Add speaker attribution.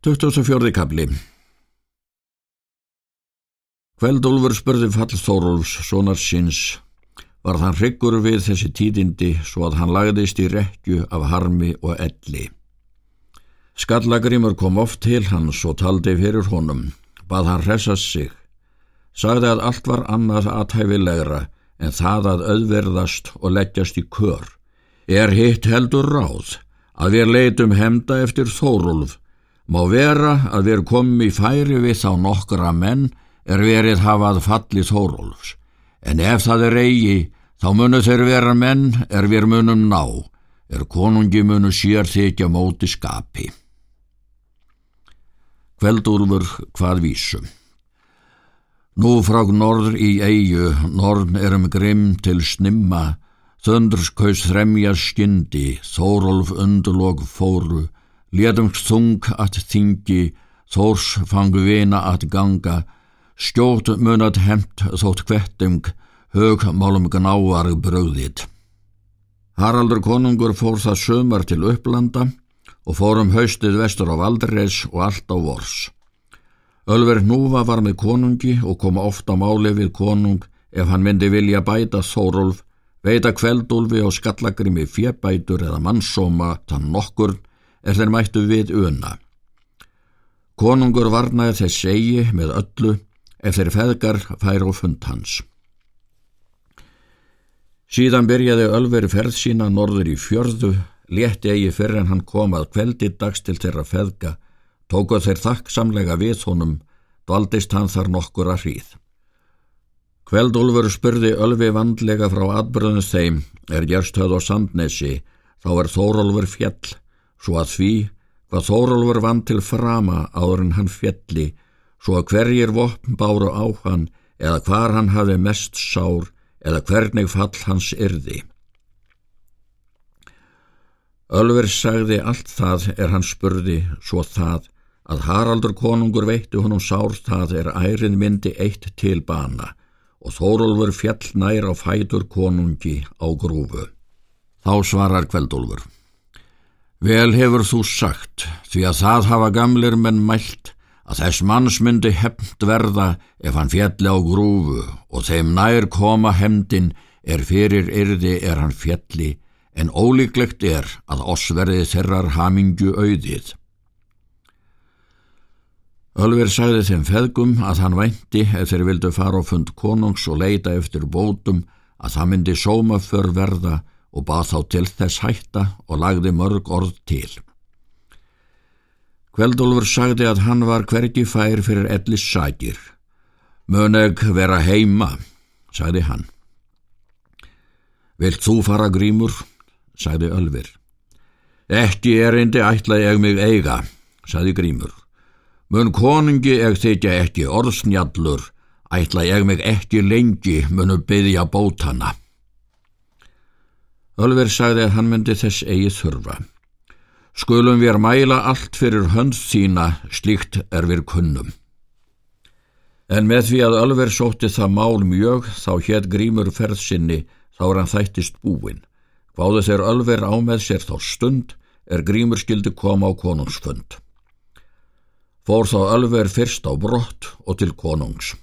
Speaker 1: 24. kapli Kveldúlfur spurði fall Þórólfs, sonar síns, var þann hryggur við þessi tíðindi svo að hann lagðist í rekju af harmi og elli. Skallagrimur kom oft til hans og taldi fyrir honum, bað hann hressast sig, sagði að allt var annað aðhæfilegra en það að auðverðast og leggjast í kör. Er hitt heldur ráð að við leitum hemda eftir Þórólf Má vera að við komum í færi við þá nokkra menn er verið hafað fallið Þórólfs, en ef það er eigi, þá munu þeir vera menn er við munum ná, er konungi munu sér þykja móti skapi. Kveldúlfur hvað vísum. Nú frá norður í eigu, norðn erum grimm til snimma, þöndurskaus þremja skyndi, Þórólf undurlog fóru, Létumst þung að þingi, þórs fangu vina að ganga, skjót munat hemt þótt kvettung, hög málum gnáar bröðið. Haraldur konungur fór það sömar til upplanda og fór um haustið vestur á Valdreis og allt á vors. Ölver Núva var með konungi og kom ofta máli við konung ef hann myndi vilja bæta Þórólf, veita kveldúlfi og skallagrimi fjebætur eða mannsóma þann nokkur er þeir mættu við una. Konungur varnaði þess segi með öllu ef þeir feðgar fær á fund hans. Síðan byrjaði Ölveri ferð sína norður í fjörðu, létti eigi fyrir en hann kom að kveldi dags til þeirra feðga, tókuð þeir þakksamlega við honum, dvaldist hann þar nokkur að hríð. Kveldúlfur spurði Ölvi vandlega frá atbyrðunum þeim, er gerstöð og sandnesi, þá er Þórólfur fjell, svo að því hvað Þórólfur vann til frama áður en hann fjalli, svo að hverjir vopn báru á hann eða hvar hann hafi mest sár eða hvernig fall hans yrði. Ölver sagði allt það er hann spurði svo það að Haraldur konungur veitti honum sár það er ærið myndi eitt til bana og Þórólfur fjall nær á fætur konungi á grúfu. Þá svarar Kveldólfur. Vel hefur þú sagt, því að það hafa gamlir menn mælt að þess manns myndi hefnd verða ef hann fjalli á grúfu og þeim nær koma hefndin er fyrir yrði er hann fjalli en ólíklegt er að oss verði þerrar hamingju auðið. Ölver sagði þeim feðgum að hann vænti ef þeir vildu fara á fund konungs og leita eftir bótum að það myndi sóma för verða og bað þá til þess hætta og lagði mörg orð til. Kveldólfur sagði að hann var hvergi fær fyrir ellis sækir. Möneg vera heima, sagði hann. Vilt þú fara grímur, sagði Ölfir. Ekki erindi ætla ég mig eiga, sagði grímur. Mun konungi eg þykja ekki orðsnjallur, ætla ég mig ekki lengi munu byggja bótana. Ölver sagði að hann myndi þess eigi þurfa. Skulum við mæla allt fyrir hönd þína, slíkt er við kunnum. En með því að Ölver sótti það mál mjög, þá hétt grímur ferðsynni, þá er hann þættist búin. Hváðu þeir Ölver á með sér þá stund, er grímur skildi koma á konungsfund. Fór þá Ölver fyrst á brott og til konungs.